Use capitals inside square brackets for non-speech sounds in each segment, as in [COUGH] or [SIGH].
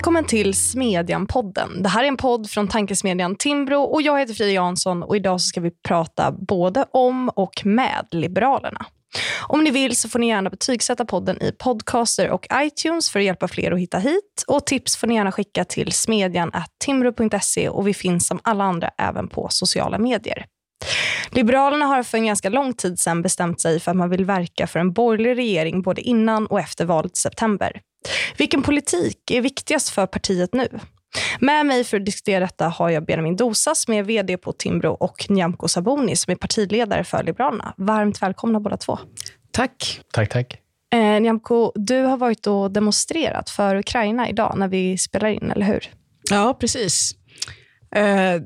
Välkommen till Smedjan-podden. Det här är en podd från tankesmedjan Timbro och jag heter Frida Jansson och idag så ska vi prata både om och med Liberalerna. Om ni vill så får ni gärna betygsätta podden i podcaster och iTunes för att hjälpa fler att hitta hit. Och tips får ni gärna skicka till smedjan.timbro.se och vi finns som alla andra även på sociala medier. Liberalerna har för en ganska lång tid sedan bestämt sig för att man vill verka för en borgerlig regering både innan och efter valet i september. Vilken politik är viktigast för partiet nu? Med mig för att diskutera detta har jag Benjamin Dosa som är vd på Timbro och Nyamko Sabuni som är partiledare för Liberalerna. Varmt välkomna båda två. Tack. Tack, tack. Eh, Nyamko, du har varit och demonstrerat för Ukraina idag när vi spelar in, eller hur? Ja, precis. Eh,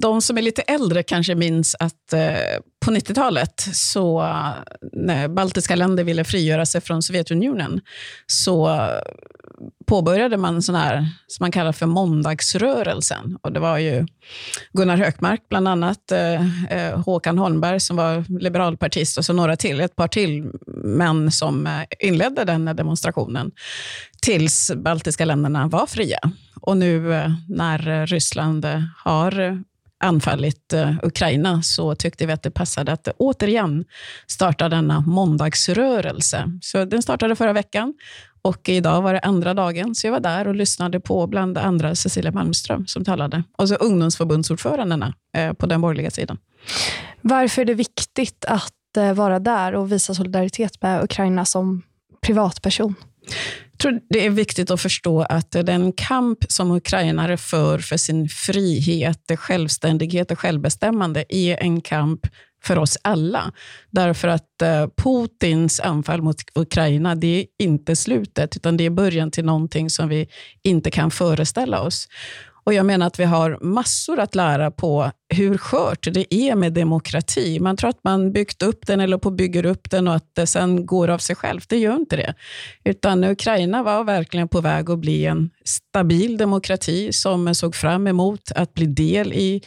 de som är lite äldre kanske minns att eh, på 90-talet, så när baltiska länder ville frigöra sig från Sovjetunionen, så påbörjade man sån här, som man kallar för måndagsrörelsen. Och det var ju Gunnar Hökmark bland annat, eh, eh Håkan Holmberg som var liberalpartist och så några till, ett par till män som eh, inledde den demonstrationen tills baltiska länderna var fria. Och nu eh, när Ryssland har anfallit eh, Ukraina så tyckte vi att det passade att återigen starta denna måndagsrörelse. Så den startade förra veckan och idag var det andra dagen, så jag var där och lyssnade på bland andra Cecilia Malmström som talade. Och så ungdomsförbundsordförandena eh, på den borgerliga sidan. Varför är det viktigt att eh, vara där och visa solidaritet med Ukraina som privatperson? Jag tror det är viktigt att förstå att den kamp som ukrainare för för sin frihet, självständighet och självbestämmande är en kamp för oss alla. Därför att eh, Putins anfall mot Ukraina, det är inte slutet, utan det är början till någonting som vi inte kan föreställa oss. Och Jag menar att vi har massor att lära på hur skört det är med demokrati. Man tror att man byggt upp den eller på bygger upp den och att det sen går av sig självt. Det gör inte det. Utan Ukraina var verkligen på väg att bli en stabil demokrati som såg fram emot att bli del i,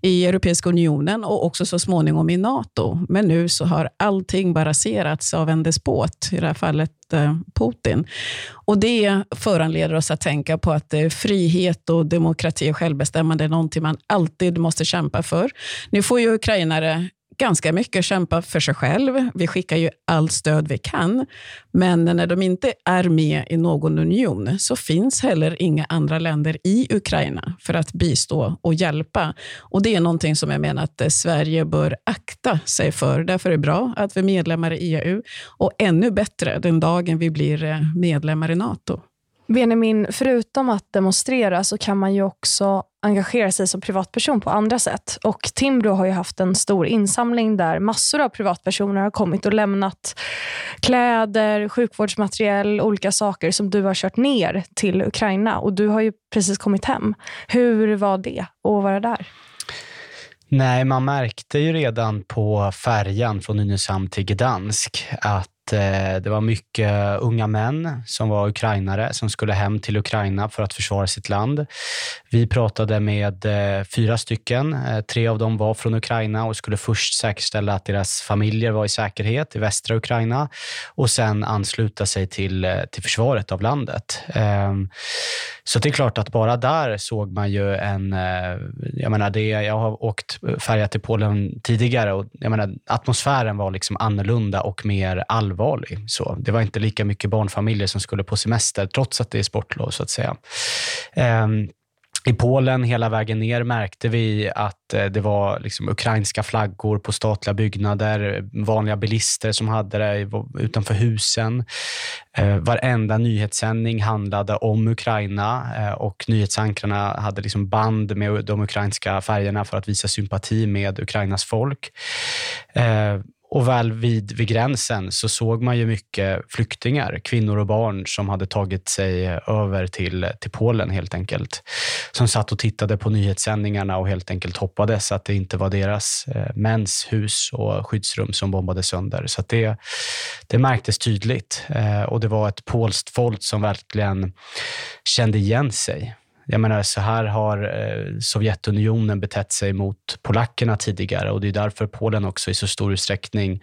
i Europeiska unionen och också så småningom i NATO. Men nu så har allting bara raserats av en despot, i det här fallet eh, Putin. Och Det föranleder oss att tänka på att eh, frihet och demokrati och självbestämmande är någonting man alltid måste kämpa kämpa för. Nu får ju ukrainare ganska mycket kämpa för sig själv. Vi skickar ju allt stöd vi kan. Men när de inte är med i någon union så finns heller inga andra länder i Ukraina för att bistå och hjälpa. Och Det är någonting som jag menar att eh, Sverige bör akta sig för. Därför är det bra att vi är medlemmar i EU och ännu bättre den dagen vi blir eh, medlemmar i NATO. Benjamin, förutom att demonstrera så kan man ju också engagera sig som privatperson på andra sätt. Och Timbro har ju haft en stor insamling där massor av privatpersoner har kommit och lämnat kläder, sjukvårdsmateriel, olika saker som du har kört ner till Ukraina. Och Du har ju precis kommit hem. Hur var det att vara där? Nej, man märkte ju redan på färjan från Nynäshamn till Gdansk att Eh, det var mycket unga män som var ukrainare som skulle hem till Ukraina för att försvara sitt land. Vi pratade med eh, fyra stycken. Eh, tre av dem var från Ukraina och skulle först säkerställa att deras familjer var i säkerhet i västra Ukraina och sen ansluta sig till, till försvaret av landet. Ehm, så det är klart att bara där såg man ju en... Jag menar, det, jag har åkt färja till Polen tidigare och jag menar, atmosfären var liksom annorlunda och mer allvarlig allvarlig. Så det var inte lika mycket barnfamiljer som skulle på semester, trots att det är sportlov så att säga. Um, i Polen hela vägen ner märkte vi att eh, det var liksom ukrainska flaggor på statliga byggnader, vanliga bilister som hade det utanför husen. Ehm, varenda nyhetssändning handlade om Ukraina eh, och nyhetsankrarna hade liksom band med de ukrainska färgerna för att visa sympati med Ukrainas folk. Ehm, och väl vid, vid gränsen så såg man ju mycket flyktingar, kvinnor och barn som hade tagit sig över till, till Polen helt enkelt. Som satt och tittade på nyhetssändningarna och helt enkelt hoppades att det inte var deras eh, mäns hus och skyddsrum som bombades sönder. Så det, det märktes tydligt eh, och det var ett polskt folk som verkligen kände igen sig jag menar, så här har eh, Sovjetunionen betett sig mot polackerna tidigare och det är därför Polen också i så stor utsträckning,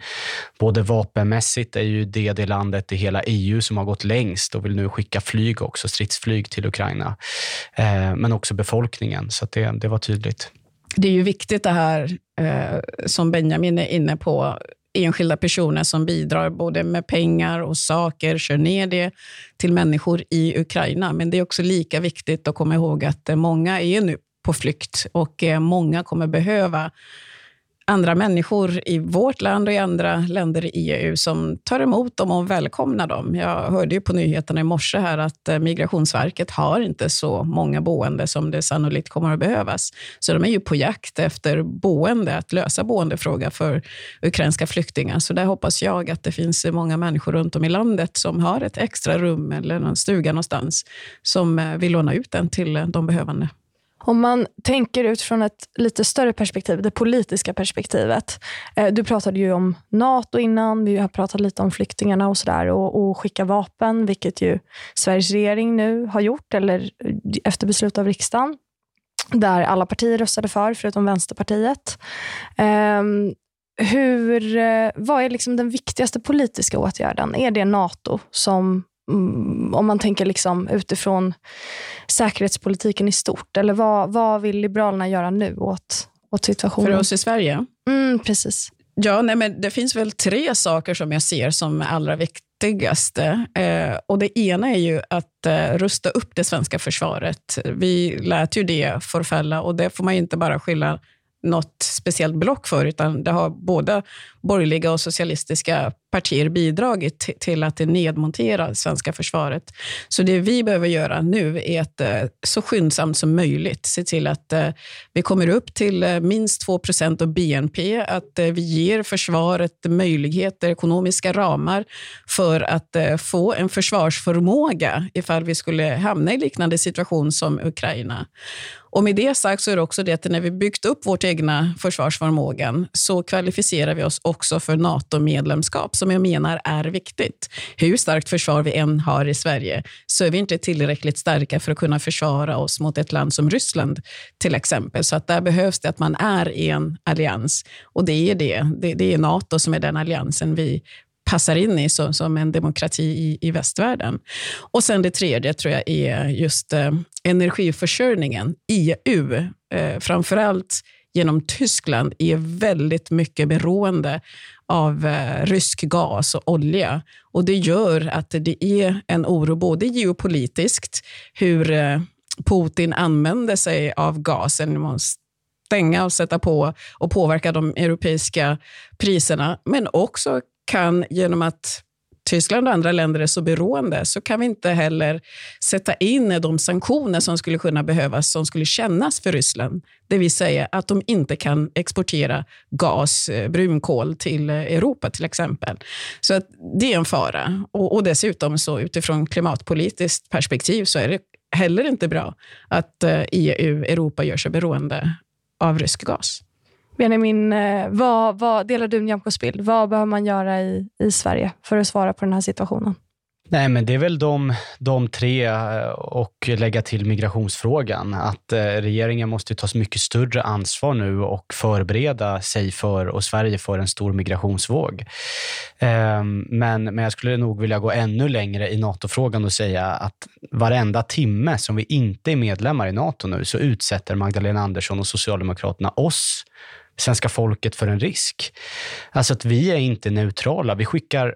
både vapenmässigt är ju det det landet i hela EU som har gått längst och vill nu skicka flyg också, stridsflyg till Ukraina, eh, men också befolkningen. Så det, det var tydligt. Det är ju viktigt det här eh, som Benjamin är inne på, enskilda personer som bidrar både med pengar och saker, kör ner det till människor i Ukraina. Men det är också lika viktigt att komma ihåg att eh, många är nu på flykt och eh, många kommer behöva andra människor i vårt land och i andra länder i EU som tar emot dem och välkomnar dem. Jag hörde ju på nyheterna i morse här att eh, Migrationsverket har inte så många boende som det sannolikt kommer att behövas. Så de är ju på jakt efter boende, att lösa boendefråga för ukrainska flyktingar. Så där hoppas jag att det finns många människor runt om i landet som har ett extra rum eller en stuga någonstans som eh, vill låna ut den till de behövande. Om man tänker utifrån ett lite större perspektiv, det politiska perspektivet. Eh, du pratade ju om NATO innan, vi har pratat lite om flyktingarna och sådär och, och skicka vapen, vilket ju Sveriges regering nu har gjort, eller eh, efter beslut av riksdagen, där alla partier röstade för, förutom Vänsterpartiet. Ehm, hur, eh, vad är liksom den viktigaste politiska åtgärden? Är det NATO som om man tänker liksom utifrån säkerhetspolitiken i stort? Eller vad, vad vill Liberalerna göra nu åt, åt situationen? För oss i Sverige? Mm, precis. Ja, nej, men det finns väl tre saker som jag ser som allra viktigaste. Eh, och det ena är ju att eh, rusta upp det svenska försvaret. Vi lät ju det förfalla och det får man inte bara skylla något speciellt block för, utan det har både borgerliga och socialistiska partier bidragit till att nedmontera svenska försvaret. Så det vi behöver göra nu är att eh, så skyndsamt som möjligt se till att eh, vi kommer upp till eh, minst 2% av BNP, att vi ger försvaret möjligheter, ekonomiska ramar för att få en försvarsförmåga ifall vi skulle hamna i liknande situation som Ukraina. Och med det sagt så är det också det att när vi byggt upp vårt egna försvarsförmågan så kvalificerar vi oss också för NATO-medlemskap som jag menar är viktigt. Hur starkt försvar vi än har i Sverige så är vi inte tillräckligt starka för att kunna försvara oss mot ett land som Ryssland till exempel. Så att där behövs det att man är i en allians och det är det. Det, det är NATO som är den alliansen vi passar in i som, som en demokrati i, i västvärlden. Och sen det tredje tror jag är just eh, energiförsörjningen. EU, eh, framförallt genom Tyskland, är väldigt mycket beroende av eh, rysk gas och olja. Och Det gör att det är en oro både geopolitiskt, hur eh, Putin använder sig av gasen stänga och sätta på och påverka de europeiska priserna, men också kan genom att Tyskland och andra länder är så beroende så kan vi inte heller sätta in de sanktioner som skulle kunna behövas, som skulle kännas för Ryssland. Det vill säga att de inte kan exportera gas, eh, brunkol till eh, Europa till exempel. Så att det är en fara. Och, och dessutom så utifrån klimatpolitiskt perspektiv så är det heller inte bra att eh, EU, Europa, gör sig beroende av rysk gas. Benjamin, eh, vad, vad, delar du Nyamkos bild? Vad behöver man göra i, i Sverige för att svara på den här situationen? Nej, men det är väl de, de tre eh, och lägga till migrationsfrågan. Att eh, regeringen måste ta så mycket större ansvar nu och förbereda sig för och Sverige för en stor migrationsvåg. Ehm, men, men jag skulle nog vilja gå ännu längre i NATO-frågan och säga att varenda timme som vi inte är medlemmar i NATO nu så utsätter Magdalena Andersson och Socialdemokraterna oss svenska folket för en risk. Alltså att vi är inte neutrala. Vi skickar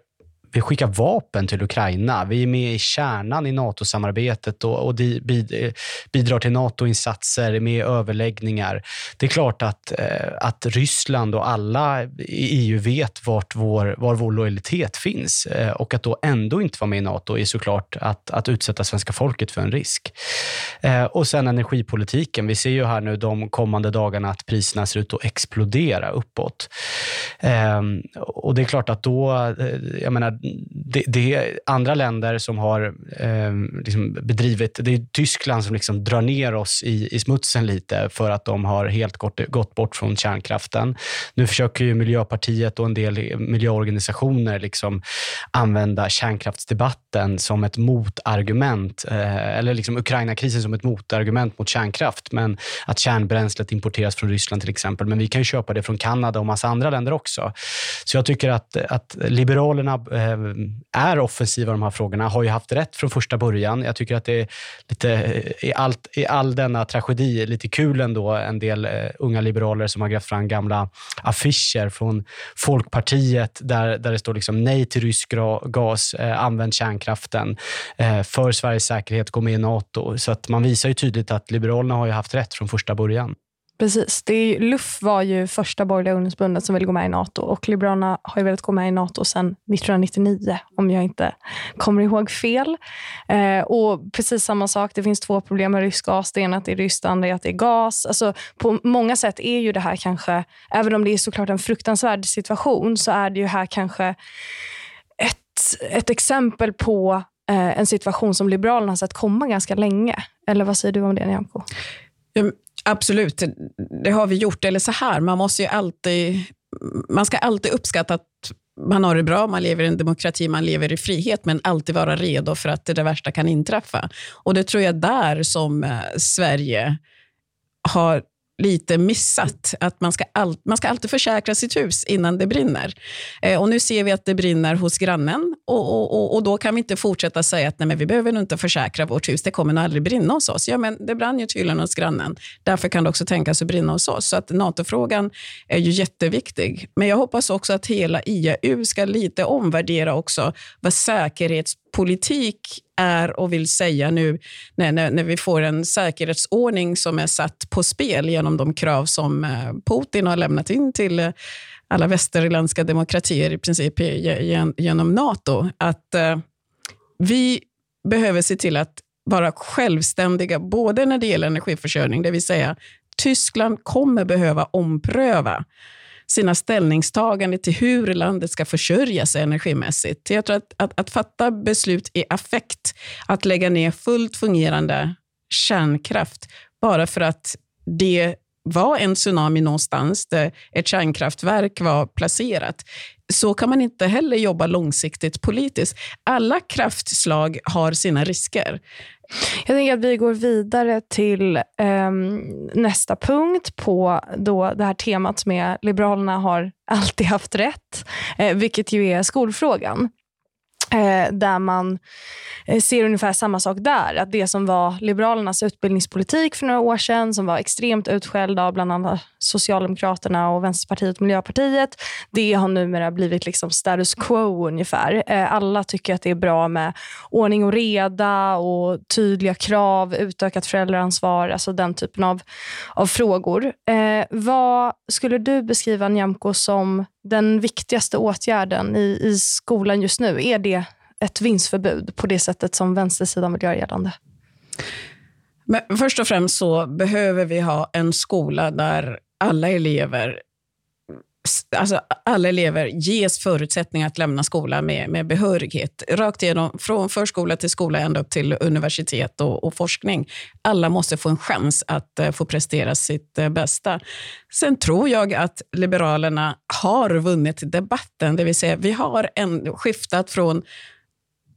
vi skickar vapen till Ukraina. Vi är med i kärnan i NATO-samarbetet och, och eh, bidrar till NATO-insatser, med överläggningar. Det är klart att, eh, att Ryssland och alla i EU vet vart vår, var vår lojalitet finns. Eh, och att då ändå inte vara med i NATO är såklart att, att utsätta svenska folket för en risk. Och sen energipolitiken. Vi ser ju här nu de kommande dagarna att priserna ser ut att explodera uppåt. Ehm, och det är klart att då, jag menar, det, det, är andra länder som har eh, liksom bedrivit... Det är Tyskland som liksom drar ner oss i, i smutsen lite för att de har helt gått, gått bort från kärnkraften. Nu försöker ju Miljöpartiet och en del miljöorganisationer liksom använda kärnkraftsdebatten som ett motargument, eh, eller liksom Ukraina-krisen som ett motargument mot kärnkraft. Men att kärnbränslet importeras från Ryssland till exempel. Men vi kan köpa det från Kanada och massa andra länder också. Så jag tycker att, att Liberalerna eh, Eh, är offensiva i de här frågorna, har ju haft rätt från första början. Jag tycker att det är lite, eh, i, allt, i all denna tragedi, lite kul ändå, en del eh, unga liberaler som har grävt fram gamla affischer från Folkpartiet där, där det står liksom nej till rysk gas, använd kärnkraften, för Sveriges säkerhet, gå med i Nato. Så att man visar ju tydligt att Liberalerna har ju haft rätt från första början. Precis. Det är, LUF var ju första borgerliga ungdomsbundet som ville gå med i NATO och Liberalerna har ju velat gå med i NATO sedan 1999, om jag inte kommer ihåg fel. Eh, och Precis samma sak, det finns två problem med rysk gas. Det ena är att det är ryskt, det andra är att det är gas. Alltså, på många sätt är ju det här kanske, även om det är såklart en fruktansvärd situation, så är det ju här kanske ett, ett exempel på eh, en situation som Liberalerna har sett komma ganska länge. Eller vad säger du om det, Nyamko? Absolut, det har vi gjort. Eller så här, man måste ju alltid... Man ska alltid uppskatta att man har det bra, man lever i en demokrati, man lever i frihet, men alltid vara redo för att det värsta kan inträffa. Och det tror jag är där som eh, Sverige har lite missat. Att man ska, all, man ska alltid försäkra sitt hus innan det brinner. Eh, och Nu ser vi att det brinner hos grannen och, och, och, då kan vi inte fortsätta säga att nej, men vi behöver nog inte försäkra vårt hus, det kommer nog aldrig brinna hos oss. Ja, men det brann ju tydligen hos grannen. Därför kan det också tänkas att brinna hos oss. Så att NATO-frågan är ju jätteviktig. Men jag hoppas också att hela IAU ska lite omvärdera också vad säkerhetspolitik är och vill säga nu när, när, när, vi får en säkerhetsordning som är satt på spel genom de krav som eh, Putin har lämnat in till eh, alla västerländska demokratier i princip genom Nato. Att eh, vi behöver se till att vara självständiga, både när det gäller energiförsörjning, det vill säga Tyskland kommer behöva ompröva sina ställningstaganden till hur landet ska försörja sig energimässigt. Jag tror att, att, att fatta beslut i affekt, att lägga ner fullt fungerande kärnkraft bara för att det var en tsunami någonstans där ett kärnkraftverk var placerat. Så kan man inte heller jobba långsiktigt politiskt. Alla kraftslag har sina risker. Jag tänker att vi går vidare till eh, nästa punkt på då det här temat som är Liberalerna har alltid haft rätt, eh, vilket ju är skolfrågan. Eh, där man eh, ser ungefär samma sak där. Att det som var Liberalernas utbildningspolitik för några år sedan, som var extremt utskälld av bland annat Socialdemokraterna, och Vänsterpartiet och Miljöpartiet, det har numera blivit liksom status quo ungefär. Eh, alla tycker att det är bra med ordning och reda och tydliga krav, utökat föräldraansvar, alltså den typen av, av frågor. Eh, vad skulle du beskriva, Nyamko, som den viktigaste åtgärden i, i skolan just nu? Är det ett vinstförbud på det sättet som vänstersidan vill göra gällande? Men först och främst så behöver vi ha en skola där alla elever alltså alla elever ges förutsättningar att lämna skolan med, med behörighet. Rakt igenom, från förskola till skola ända upp till universitet och, och forskning. Alla måste få en chans att eh, få prestera sitt eh, bästa. Sen tror jag att Liberalerna har vunnit debatten. Det vill säga, vi har en, skiftat från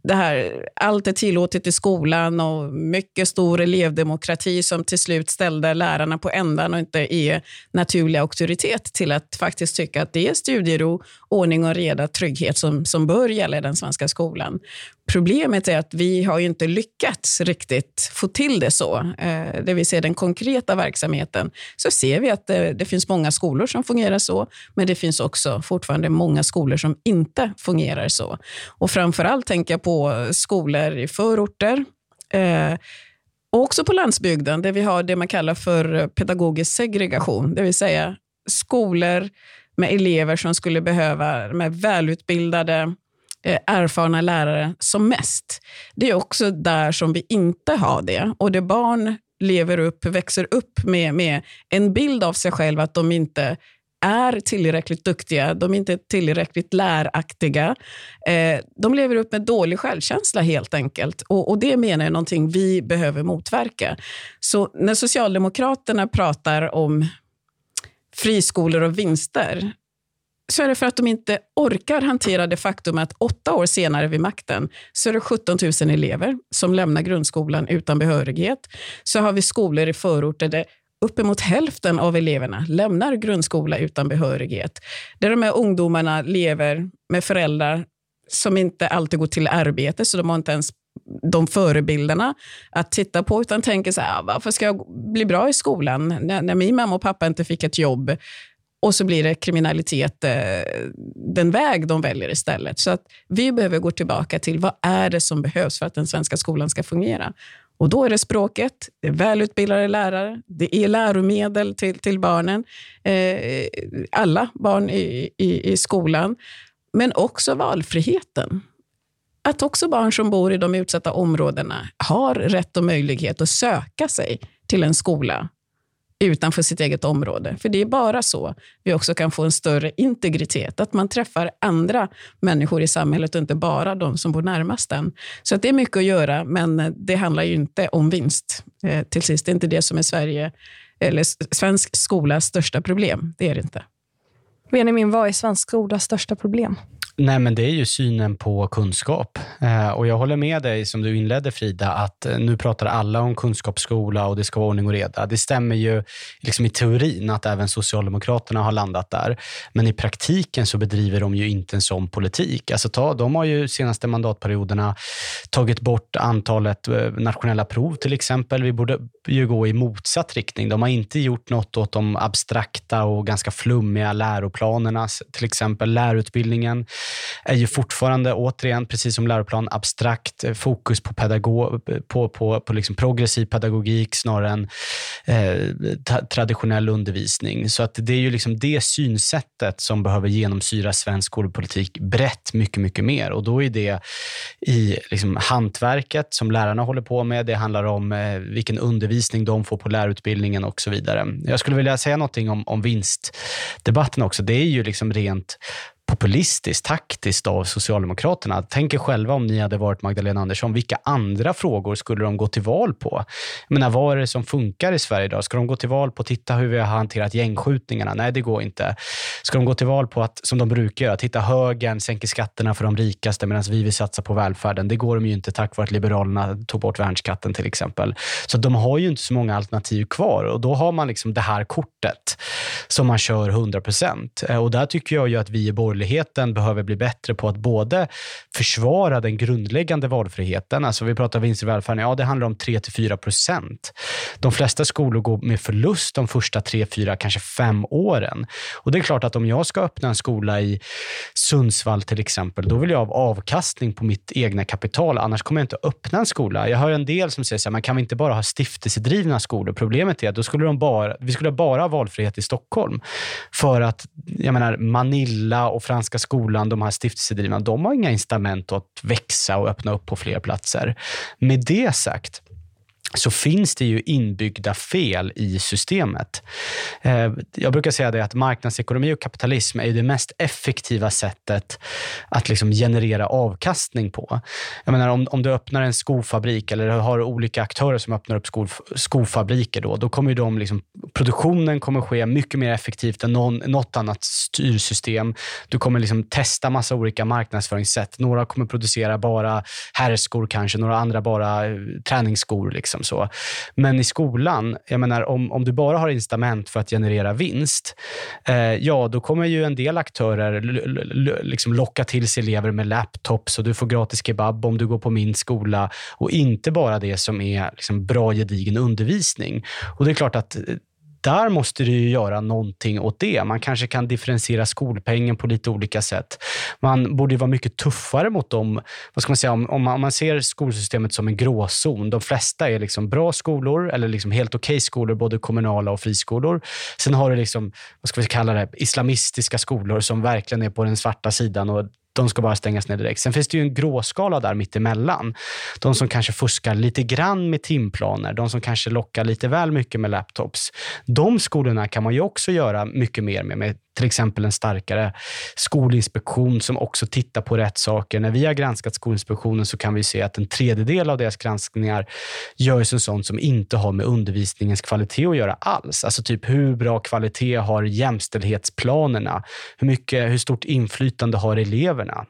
det här, allt är tillåtet i skolan och mycket stor elevdemokrati som till slut ställde lärarna på ändan och inte är naturlig auktoritet till att faktiskt tycka att det är studiero, ordning och reda, trygghet som, som bör gälla i den svenska skolan. Problemet är att vi har inte lyckats riktigt få till det så. Eh, det vill säga den konkreta verksamheten. Så ser vi att det, det, finns många skolor som fungerar så, men det finns också fortfarande många skolor som inte fungerar så. Och framför allt tänker jag på skolor i förorter, eh, och också på landsbygden, där vi har det man kallar för pedagogisk segregation. Det vill säga skolor med elever som skulle behöva med välutbildade Eh, erfarna lärare som mest. Det är också där som vi inte har det. Och det barn lever upp, växer upp med, med en bild av sig själv att de inte är tillräckligt duktiga, de är inte tillräckligt läraktiga. Eh, de lever upp med dålig självkänsla helt enkelt. Och, och det menar jag är någonting vi behöver motverka. Så när Socialdemokraterna pratar om friskolor och vinster, så är det för att de inte orkar hantera det faktum att åtta år senare vid makten så är det 17 000 elever som lämnar grundskolan utan behörighet. Så har vi skolor i förorter där uppemot hälften av eleverna lämnar grundskola utan behörighet. Där de här ungdomarna lever med föräldrar som inte alltid går till arbete, så de har inte ens de förebilderna att titta på, utan tänker så här, ah, varför ska jag bli bra i skolan när, när min mamma och pappa inte fick ett jobb? Och så blir det kriminalitet eh, den väg de väljer istället. Så att vi behöver gå tillbaka till vad är det som behövs för att den svenska skolan ska fungera. Och Då är det språket, det är välutbildade lärare, det är läromedel till, till barnen, eh, alla barn i, i, i skolan, men också valfriheten. Att också barn som bor i de utsatta områdena har rätt och möjlighet att söka sig till en skola utanför sitt eget område. För det är bara så vi också kan få en större integritet, att man träffar andra människor i samhället och inte bara de som bor närmast en. Så att det är mycket att göra, men det handlar ju inte om vinst eh, till sist. Det är inte det som är Sverige, eller svensk skolas största problem. Det är det inte. Benjamin, vad är svensk skolas största problem? Nej, men det är ju synen på kunskap. Eh, och Jag håller med dig, som du inledde Frida, att eh, nu pratar alla om kunskapsskola och det ska vara ordning och reda. Det stämmer ju liksom i teorin att även Socialdemokraterna har landat där. Men i praktiken så bedriver de ju inte en sån politik. Alltså ta, de har ju senaste mandatperioderna tagit bort antalet eh, nationella prov till exempel. Vi borde ju gå i motsatt riktning. De har inte gjort något åt de abstrakta och ganska flummiga läroplanerna, till exempel lärarutbildningen är ju fortfarande, återigen, precis som läroplan, abstrakt, eh, fokus på, pedagog, på, på, på liksom progressiv pedagogik snarare än eh, traditionell undervisning. Så att det är ju liksom det synsättet som behöver genomsyra svensk skolpolitik brett mycket, mycket mer. Och då är det i liksom hantverket som lärarna håller på med. Det handlar om eh, vilken undervisning de får på lärarutbildningen och så vidare. Jag skulle vilja säga någonting om, om vinstdebatten också. Det är ju liksom rent populistiskt, taktiskt av Socialdemokraterna. Tänk er själva om ni hade varit Magdalena Andersson. Vilka andra frågor skulle de gå till val på? Jag menar, vad är det som funkar i Sverige idag? Ska de gå till val på att titta hur vi har hanterat gängskjutningarna? Nej, det går inte. Ska de gå till val på att, som de brukar göra, titta högern sänker skatterna för de rikaste medan vi vill satsa på välfärden? Det går de ju inte tack vare att Liberalerna tog bort värnskatten till exempel. Så de har ju inte så många alternativ kvar och då har man liksom det här kortet som man kör 100 procent. Eh, och där tycker jag ju att vi i borgerligheten behöver bli bättre på att både försvara den grundläggande valfriheten, alltså vi pratar vinst i välfärden, ja det handlar om 3-4 procent. De flesta skolor går med förlust de första 3-4, kanske 5 åren. Och det är klart att om jag ska öppna en skola i Sundsvall till exempel, då vill jag ha avkastning på mitt egna kapital, annars kommer jag inte öppna en skola. Jag hör en del som säger så här, man kan vi inte bara ha stiftelsedrivna skolor? Problemet är att då skulle de bara, vi skulle bara ha valfrihet i Stockholm. För att jag menar, Manilla och Franska skolan, de här stiftelsedrivna, de har inga incitament att växa och öppna upp på fler platser. Med det sagt, så finns det ju inbyggda fel i systemet. Eh, jag brukar säga det att marknadsekonomi och kapitalism är det mest effektiva sättet att liksom generera avkastning på. Jag menar, om, om du öppnar en skofabrik eller har olika aktörer som öppnar upp sko, skofabriker, då, då kommer de liksom, produktionen kommer ske mycket mer effektivt än någon, något annat styrsystem. Du kommer liksom testa massa olika marknadsföringssätt. Några kommer producera bara herrskor kanske, några andra bara eh, träningsskor. Liksom. Liksom så. Men i skolan, jag menar, om, om du bara har incitament för att generera vinst, eh, ja, då kommer ju en del aktörer liksom locka till sig elever med laptops och du får gratis kebab om du går på min skola och inte bara det som är liksom bra gedigen undervisning. Och det är klart att eh, där måste du ju göra någonting åt det. Man kanske kan differentiera skolpengen på lite olika sätt. Man borde vara mycket tuffare mot dem. Vad ska man säga, om, om, man, om man ser skolsystemet som en gråzon. De flesta är liksom bra skolor eller liksom helt okej okay skolor, både kommunala och friskolor. Sen har du liksom, vad ska vi kalla det, islamistiska skolor som verkligen är på den svarta sidan och de ska bara stängas ner direkt. Sen finns det ju en gråskala där mittemellan. De som kanske fuskar lite grann med timplaner, de som kanske lockar lite väl mycket med laptops. De skolorna kan man ju också göra mycket mer med, med till exempel en starkare skolinspektion som också tittar på rätt saker. När vi har granskat Skolinspektionen så kan vi se att en tredjedel av deras granskningar görs en sånt som inte har med undervisningens kvalitet att göra alls. Alltså typ hur bra kvalitet har jämställdhetsplanerna? Hur, mycket, hur stort inflytande har eleverna?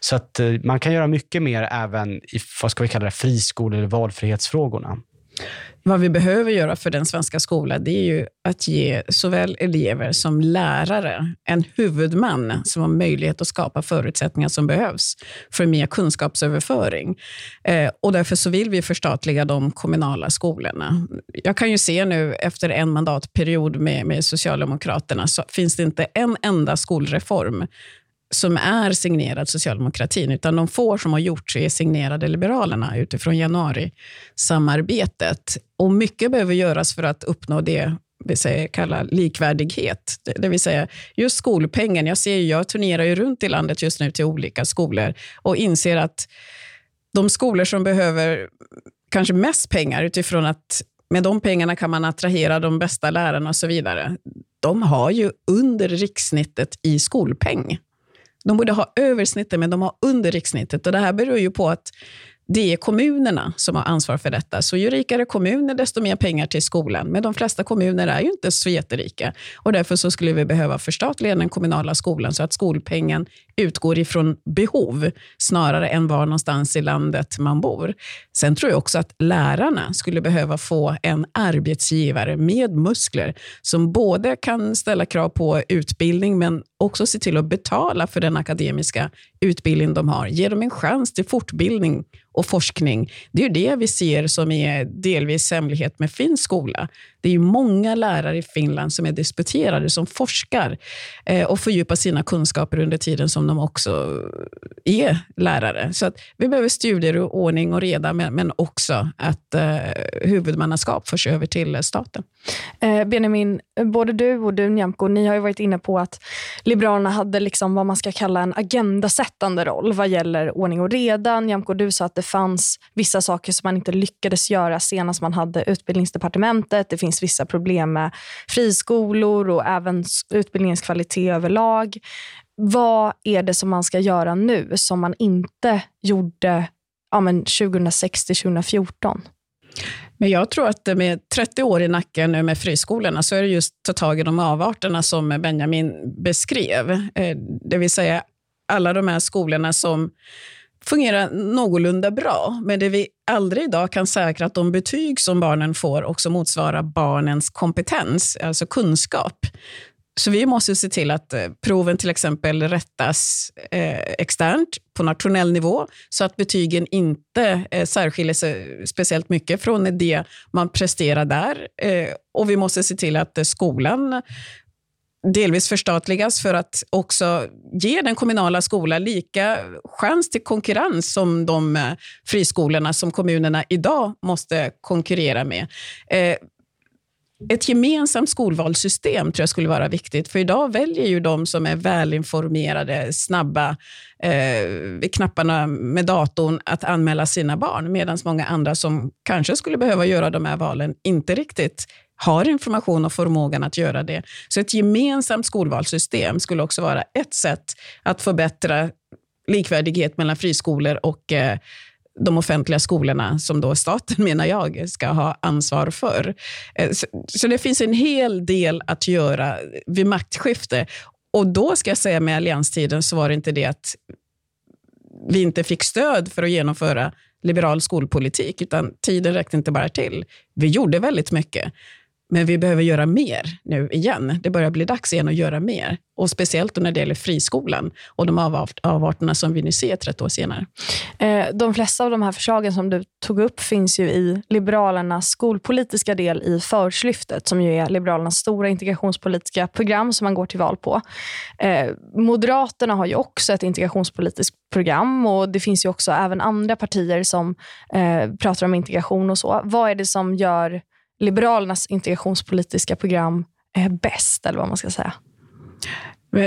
Så att eh, man kan göra mycket mer även i vad ska vi kalla det, friskole eller valfrihetsfrågorna. Vad vi behöver göra för den svenska skolan, det är ju att ge såväl elever som lärare en huvudman som har möjlighet att skapa förutsättningar som behövs för mer kunskapsöverföring. Eh, och därför så vill vi förstatliga de kommunala skolorna. Jag kan ju se nu efter en mandatperiod med, med Socialdemokraterna så finns det inte en enda skolreform som är signerad socialdemokratin, utan de få som har gjorts är signerade Liberalerna utifrån januari-samarbetet. Och mycket behöver göras för att uppnå det vi säger, kallar likvärdighet. Det vill säga just skolpengen. Jag, ser, jag turnerar ju runt i landet just nu till olika skolor och inser att de skolor som behöver kanske mest pengar utifrån att med de pengarna kan man attrahera de bästa lärarna och så vidare. De har ju under rikssnittet i skolpeng. De borde ha översnittet, men de har under rikssnittet. Och det här beror ju på att det är kommunerna som har ansvar för detta. Så ju rikare kommuner, desto mer pengar till skolan. Men de flesta kommuner är ju inte så jätterika. Och därför så skulle vi behöva förstatliga den kommunala skolan så att skolpengen utgår ifrån behov snarare än var någonstans i landet man bor. Sen tror jag också att lärarna skulle behöva få en arbetsgivare med muskler som både kan ställa krav på utbildning men också se till att betala för den akademiska utbildning de har. Ge dem en chans till fortbildning och forskning. Det är ju det vi ser som är delvis hemlighet med finsk skola. Det är ju många lärare i Finland som är disputerade, som forskar eh, och fördjupar sina kunskaper under tiden som de också eh, är lärare. Så att vi behöver studier och ordning och reda, men, också att eh, huvudmannaskap förs över till staten. Eh, Benjamin, både du och du Nyamko, ni har ju varit inne på att Liberalerna hade liksom vad man ska kalla en agendasättande roll vad gäller ordning och reda. Nyamko, du sa att det fanns vissa saker som man inte lyckades göra senast man hade utbildningsdepartementet. Det finns vissa problem med friskolor och även utbildningens kvalitet överlag. Vad är det som man ska göra nu som man inte gjorde ja, 2006 2014? Men jag tror att med 30 år i nacken nu med friskolorna så är det just att ta tag i de avarterna som Benjamin beskrev. Eh, det vill säga alla de här skolorna som fungerar någorlunda bra, men det vi aldrig idag kan säkra att de betyg som barnen får också motsvarar barnens kompetens, alltså kunskap. Så vi måste se till att eh, proven till exempel rättas eh, externt på nationell nivå så att betygen inte eh, särskiljer sig speciellt mycket från det man presterar där. Eh, och vi måste se till att eh, skolan delvis förstatligas för att också ge den kommunala skolan lika chans till konkurrens som de eh, friskolorna som kommunerna idag måste konkurrera med. Ett gemensamt skolvalssystem tror jag skulle vara viktigt, för idag väljer ju de som är välinformerade, snabba, eh, knapparna med datorn att anmäla sina barn, medan många andra som kanske skulle behöva göra de här valen inte riktigt har information och förmågan att göra det. Så ett gemensamt skolvalssystem skulle också vara ett sätt att förbättra likvärdighet mellan friskolor och eh, de offentliga skolorna som då staten, [LAUGHS] menar jag, ska ha ansvar för. Eh, så det finns en hel del att göra vid maktskifte. Och då ska jag säga med allianstiden så var det inte det att vi inte fick stöd för att genomföra liberal skolpolitik, utan tiden räckte inte bara till. Vi gjorde väldigt mycket. Men vi behöver göra mer nu igen. Det börjar bli dags igen att göra mer. Och Speciellt när det gäller friskolan och de avarterna som vi nu ser 30 år senare. Eh, de flesta av de här förslagen som du tog upp finns ju i Liberalernas skolpolitiska del i Förortslyftet, som ju är Liberalernas stora integrationspolitiska program som man går till val på. Eh, Moderaterna har ju också ett integrationspolitiskt program och det finns ju också även andra partier som eh, pratar om integration och så. Vad är det som gör Liberalernas integrationspolitiska program är bäst, eller vad man ska säga?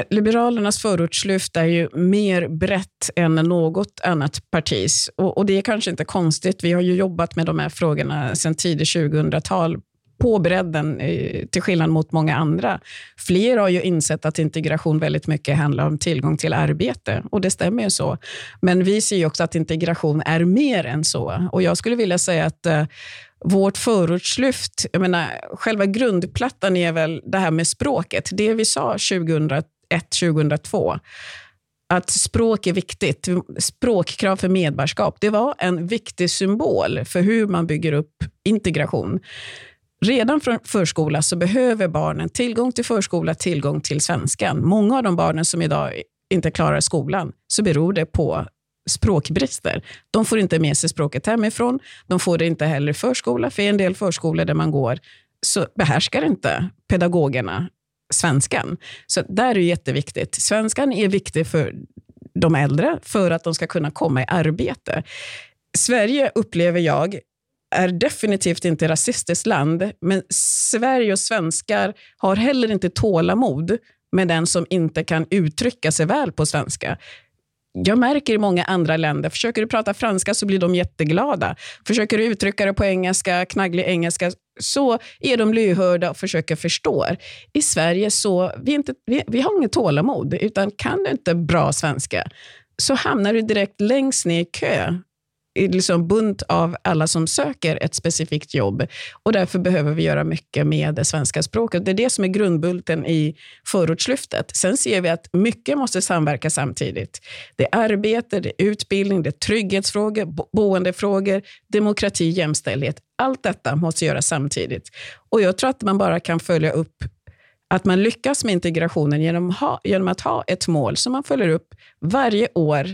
Liberalernas förortslyft är ju mer brett än något annat partis. Och, och, det är kanske inte konstigt. Vi har ju jobbat med de här frågorna sedan tidigt 2000-tal på bredden, eh, till skillnad mot många andra. Fler har ju insett att integration väldigt mycket handlar om tillgång till arbete, och det stämmer ju så. Men vi ser också att integration är mer än så. Och jag skulle vilja säga att eh, vårt förortslyft, jag menar, själva grundplattan är väl det här med språket. Det vi sa 2001, 2002 att språk är viktigt. Språkkrav för medborgarskap. Det var en viktig symbol för hur man bygger upp integration. Redan från förskola så behöver barnen tillgång till förskola, tillgång till svenskan. Många av de barnen som idag inte klarar skolan, så beror det på språkbrister. De får inte med sig språket hemifrån. De får det inte heller i förskola, för i en del förskolor där man går så behärskar inte pedagogerna svenskan. Så där är det jätteviktigt. Svenskan är viktig för de äldre för att de ska kunna komma i arbete. Sverige upplever jag är definitivt inte rasistiskt land, men Sverige och svenskar har heller inte tålamod med den som inte kan uttrycka sig väl på svenska. Jag märker i många andra länder, försöker du prata franska så blir de jätteglada. Försöker du uttrycka det på engelska, knagglig engelska, så är de lyhörda och försöker förstå. I Sverige så vi, inte, vi, vi har inget tålamod, utan kan du inte bra svenska så hamnar du direkt längst ner i kö liksom bunt av alla som söker ett specifikt jobb. Och Därför behöver vi göra mycket med det svenska språket. Det är det som är grundbulten i förortslyftet. Sen ser vi att mycket måste samverka samtidigt. Det är arbete, det är utbildning, det är trygghetsfrågor, boendefrågor, demokrati, jämställdhet. Allt detta måste göras samtidigt. Och Jag tror att man bara kan följa upp att man lyckas med integrationen genom, ha, genom att ha ett mål som man följer upp varje år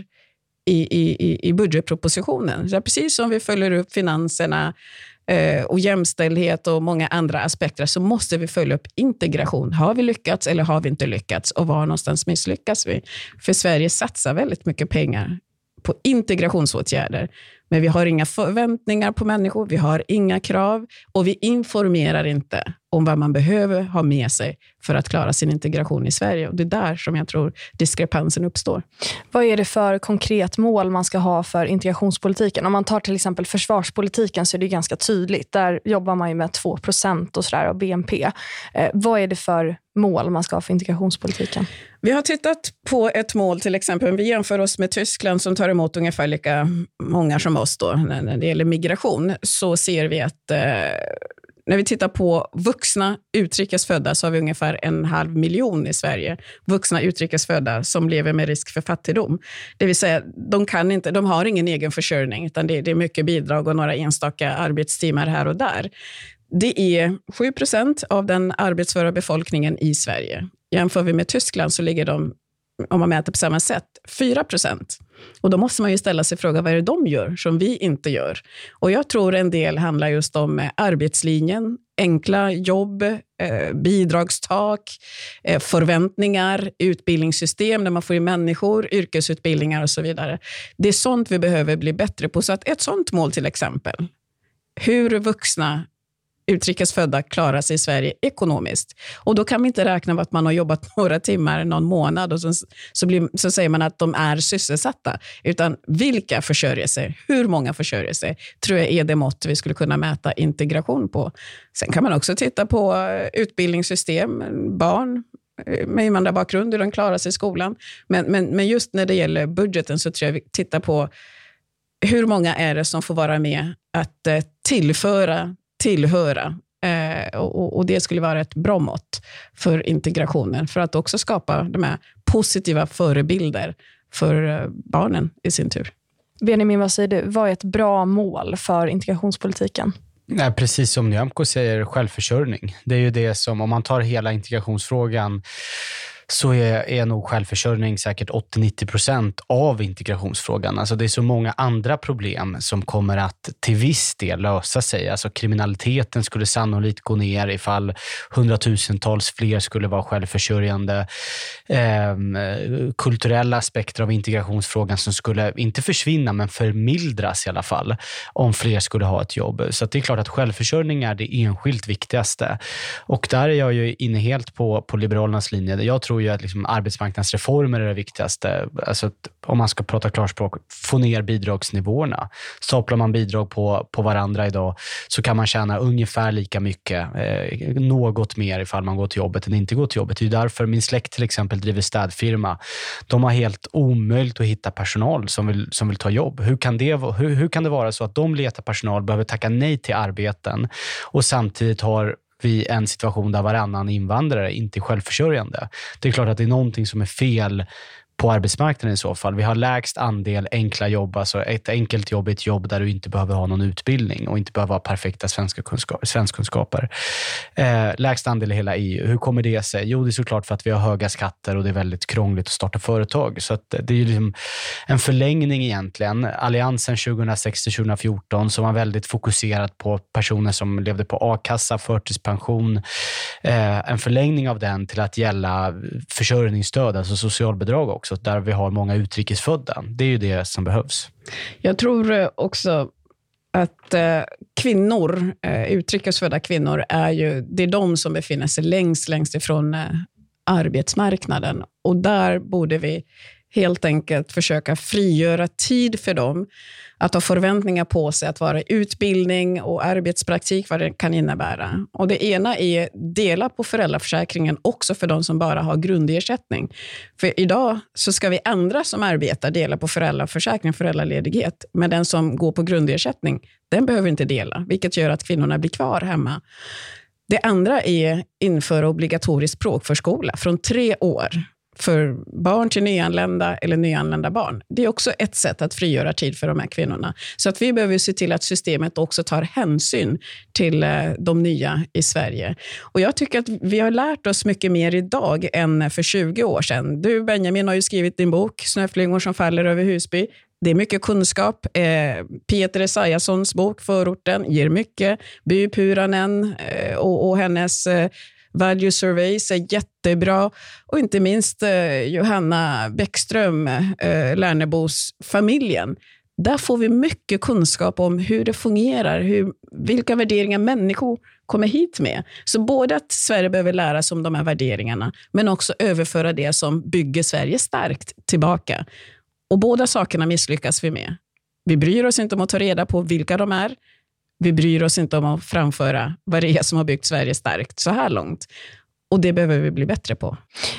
i, i, i budgetpropositionen. Så precis som vi följer upp finanserna eh, och jämställdhet och många andra aspekter så måste vi följa upp integration. Har vi lyckats eller har vi inte lyckats? Och var någonstans misslyckas vi? För Sverige satsar väldigt mycket pengar på integrationsåtgärder. Men vi har inga förväntningar på människor, vi har inga krav och vi informerar inte om vad man behöver ha med sig för att klara sin integration i Sverige. Och Det är där som jag tror diskrepansen uppstår. Vad är det för konkret mål man ska ha för integrationspolitiken? Om man tar till exempel försvarspolitiken så är det ganska tydligt. Där jobbar man ju med 2% och så där av BNP. Eh, vad är det för mål man ska ha för integrationspolitiken? Vi har tittat på ett mål, till exempel, vi jämför oss med Tyskland som tar emot ungefär lika många som oss då, när det gäller migration, så ser vi att eh, när vi tittar på vuxna utrikesfödda så har vi ungefär en halv miljon i Sverige. Vuxna utrikesfödda som lever med risk för fattigdom. Det vill säga, de, kan inte, de har ingen egen försörjning, utan det, det är mycket bidrag och några enstaka arbetstimmar här och där. Det är 7 procent av den arbetsföra befolkningen i Sverige. Jämför vi med Tyskland så ligger de, om man mäter på samma sätt, 4 procent. Och då måste man ju ställa sig frågan, vad är det de gör som vi inte gör? Och jag tror en del handlar just om eh, arbetslinjen, enkla jobb, eh, bidragstak, eh, förväntningar, utbildningssystem där man får in människor, yrkesutbildningar och så vidare. Det är sånt vi behöver bli bättre på. Så att ett sånt mål till exempel, hur vuxna utrikesfödda klarar sig i Sverige ekonomiskt. Och Då kan vi inte räkna med att man har jobbat [LAUGHS] några timmar, någon månad och så, så, blir, så säger man att de är sysselsatta. Utan vilka försörjer sig? Hur många försörjer sig? tror jag är det mått vi skulle kunna mäta integration på. Sen kan man också titta på eh, utbildningssystem, barn, eh, med invandrarbakgrund, hur de klarar sig i skolan. Men, men, men just när det gäller budgeten så tror jag vi tittar på hur många är det som får vara med att eh, tillföra tillhöra. Eh, och, och, Det skulle vara ett bra mått för integrationen, för att också skapa de här positiva förebilder för eh, barnen i sin tur. Benjamin, vad säger du? Vad är ett bra mål för integrationspolitiken? Nej, precis som Nyamko säger, självförsörjning. Det är ju det som, om man tar hela integrationsfrågan, så är, är nog självförsörjning säkert 80-90 procent av integrationsfrågan. Alltså det är så många andra problem som kommer att till viss del lösa sig. Alltså kriminaliteten skulle sannolikt gå ner ifall hundratusentals fler skulle vara självförsörjande. Eh, kulturella aspekter av integrationsfrågan som skulle, inte försvinna, men förmildras i alla fall om fler skulle ha ett jobb. Så det är klart att självförsörjning är det enskilt viktigaste. Och där är jag ju inne helt på, på Liberalernas linje. Jag tror tror ju att liksom arbetsmarknadsreformer är det viktigaste. Alltså om man ska prata klarspråk, få ner bidragsnivåerna. Staplar man bidrag på, på varandra idag så kan man tjäna ungefär lika mycket, eh, något mer ifall man går till jobbet än inte går till jobbet. Det är därför min släkt till exempel driver städfirma. De har helt omöjligt att hitta personal som vill, som vill ta jobb. Hur kan, det, hur, hur kan det vara så att de letar personal, behöver tacka nej till arbeten och samtidigt har vid en situation där varannan invandrare inte är självförsörjande. Det är klart att det är någonting som är fel på arbetsmarknaden i så fall. Vi har lägst andel enkla jobb, alltså ett enkelt jobb är ett jobb där du inte behöver ha någon utbildning och inte behöver ha perfekta svenska kunskap, svenskkunskaper. Eh, lägst andel i hela EU. Hur kommer det sig? Jo, det är såklart för att vi har höga skatter och det är väldigt krångligt att starta företag. Så det är liksom en förlängning egentligen. Alliansen 2006-2014 som var väldigt fokuserat på personer som levde på a-kassa, förtidspension. Eh, en förlängning av den till att gälla försörjningsstöd, alltså socialbidrag också också, där vi har många utrikesfödda. Det är ju det som behövs. Jag tror eh, också att eh, kvinnor, eh, utrikesfödda kvinnor, är ju, det är de som befinner sig längst, längst ifrån eh, arbetsmarknaden. Och där borde vi helt enkelt försöka frigöra tid för dem att ha förväntningar på sig att vara i utbildning och arbetspraktik, vad det kan innebära. Och det ena är dela på föräldraförsäkringen också för de som bara har grundersättning. För idag så ska vi andra som arbetar dela på föräldraförsäkring, föräldraledighet. Men den som går på grundersättning, den behöver inte dela, vilket gör att kvinnorna blir kvar hemma. Det andra är införa obligatorisk språkförskola från tre år för barn till nyanlända eller nyanlända barn. Det är också ett sätt att frigöra tid för de här kvinnorna. Så att vi behöver se till att systemet också tar hänsyn till eh, de nya i Sverige. Och Jag tycker att vi har lärt oss mycket mer idag än för 20 år sedan. Du Benjamin har ju skrivit din bok Snöflingor som faller över Husby. Det är mycket kunskap. Eh, Peter Esaiassons bok Förorten ger mycket. By Puranen eh, och, och hennes eh, Value Surveys är jättebra. Och inte minst eh, Johanna Bäckström, eh, Lärnebos familjen. Där får vi mycket kunskap om hur det fungerar, hur, vilka värderingar människor kommer hit med. Så både att Sverige behöver lära sig om de här värderingarna, men också överföra det som bygger Sverige starkt tillbaka. Och båda sakerna misslyckas vi med. Vi bryr oss inte om att ta reda på vilka de är. Vi bryr oss inte om att framföra vad det är som har byggt Sverige starkt så här långt. Och det behöver vi bli bättre på.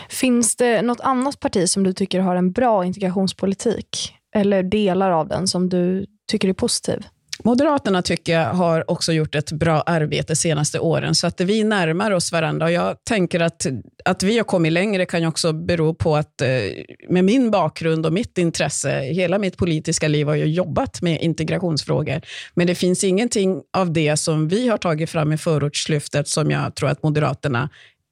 Finns det något annat parti som du tycker har en bra integrationspolitik? Eller delar av den som du tycker är positiv? Moderaterna tycker jag har också gjort ett bra arbete de senaste åren, så att vi närmar oss varandra. Och jag tänker att, att vi har kommit längre kan ju också bero på att eh, med min bakgrund och mitt intresse, hela mitt politiska liv har jag jobbat med integrationsfrågor. Men det finns ingenting av det som vi har tagit fram i förortslyftet som jag tror att Moderaterna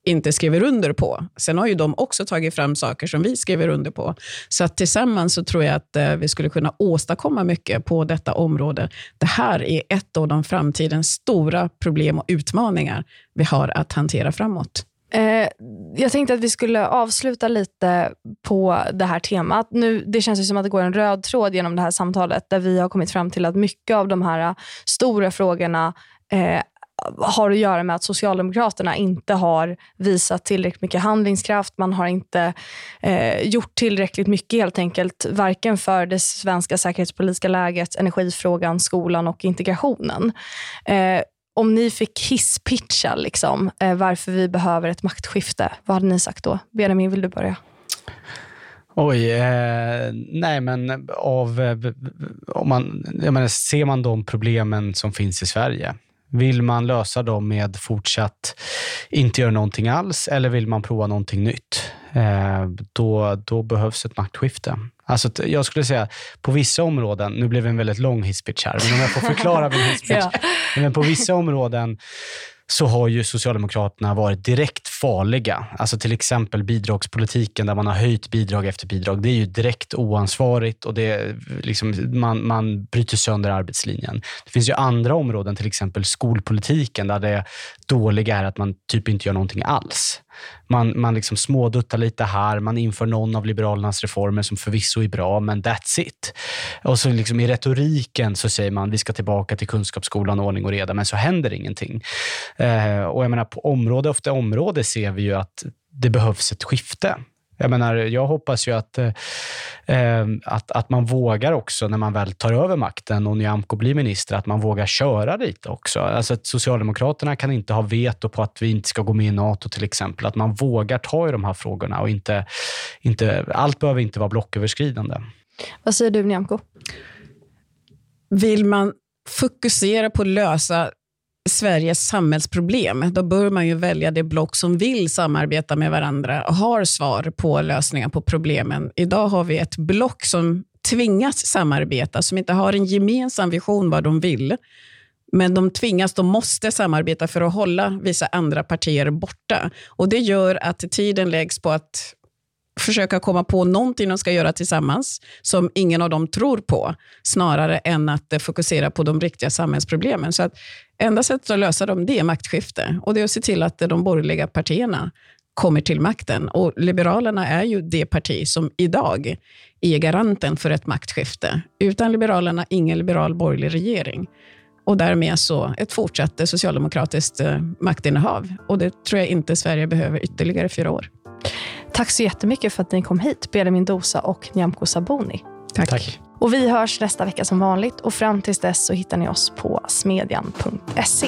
inte skriver under på. Sen har ju de också tagit fram saker som vi skriver under på. Så att tillsammans så tror jag att eh, vi skulle kunna åstadkomma mycket på detta område. Det här är ett av de framtidens stora problem och utmaningar vi har att hantera framåt. Eh, jag tänkte att vi skulle avsluta lite på det här temat. Nu, det känns som att det går en röd tråd genom det här samtalet där vi har kommit fram till att mycket av de här stora frågorna eh, har att göra med att Socialdemokraterna inte har visat tillräckligt mycket handlingskraft. Man har inte eh, gjort tillräckligt mycket helt enkelt, varken för det svenska säkerhetspolitiska läget, energifrågan, skolan och integrationen. Eh, om ni fick hisspitcha liksom, eh, varför vi behöver ett maktskifte, vad hade ni sagt då? Benjamin, vill du börja? Oj, eh, nej men av, eh, om man, jag menar, ser man de problemen som finns i Sverige, vill man lösa dem med fortsatt inte göra någonting alls eller vill man prova någonting nytt? Eh, då, då behövs ett maktskifte. Alltså, jag skulle säga på vissa områden, nu blev det en väldigt lång hisspitch här, men om jag får förklara min [LAUGHS] hisspitch. ja. Men på vissa områden så har ju Socialdemokraterna varit direkt farliga. Alltså till exempel bidragspolitiken där man har höjt bidrag efter bidrag. Det är ju direkt oansvarigt och det liksom, man, man bryter sönder arbetslinjen. Det finns ju andra områden, till exempel skolpolitiken, där det dåliga är att man typ inte gör någonting alls. Man, man liksom småduttar lite här, man inför någon av Liberalernas reformer som förvisso är bra, men that's it. Och så liksom i retoriken så säger man vi ska tillbaka till kunskapsskolan, ordning och reda, men så händer ingenting. Eh, och jag menar, på område efter område ser vi ju att det behövs ett skifte. Jag menar, jag hoppas ju att, eh, eh, att, att man vågar också när man väl tar över makten och Nyamko blir minister, att man vågar köra lite också. Alltså att Socialdemokraterna kan inte ha veto på att vi inte ska gå med i NATO till exempel. Att man vågar ta i de här frågorna och inte, inte allt behöver inte vara blocköverskridande. Vad säger du Nyamko? Vill man fokusera på att lösa Sveriges samhällsproblem, då bör man ju välja det block som vill samarbeta med varandra och har svar på lösningar på problemen. Idag har vi ett block som tvingas samarbeta, som inte har en gemensam vision vad de vill. Men de tvingas, de måste samarbeta för att hålla vissa andra partier borta. Och Det gör att tiden läggs på att försöka komma på någonting de ska göra tillsammans som ingen av dem tror på, snarare än att eh, fokusera på de riktiga samhällsproblemen. Så att enda sättet att lösa dem det är maktskifte och det är att se till att eh, de borgerliga partierna kommer till makten. Och Liberalerna är ju det parti som idag är garanten för ett maktskifte. Utan Liberalerna, ingen liberal borgerlig regering. Och därmed så ett fortsatt eh, socialdemokratiskt maktinnehav. Och det tror jag inte Sverige behöver ytterligare fyra år. Tack så jättemycket för att ni kom hit, Benjamin Dosa och Nyamko Sabuni. Tack. Tack. Och vi hörs nästa vecka som vanligt och fram tills dess så hittar ni oss på smedjan.se.